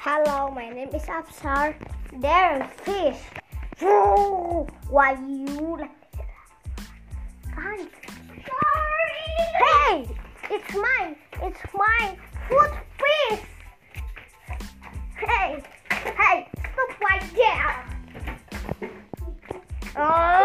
Hello, my name is Absar. There is fish. Why you like I'm sorry. Hey, it's mine. It's my foot fish. Hey, hey, stop right there. Oh.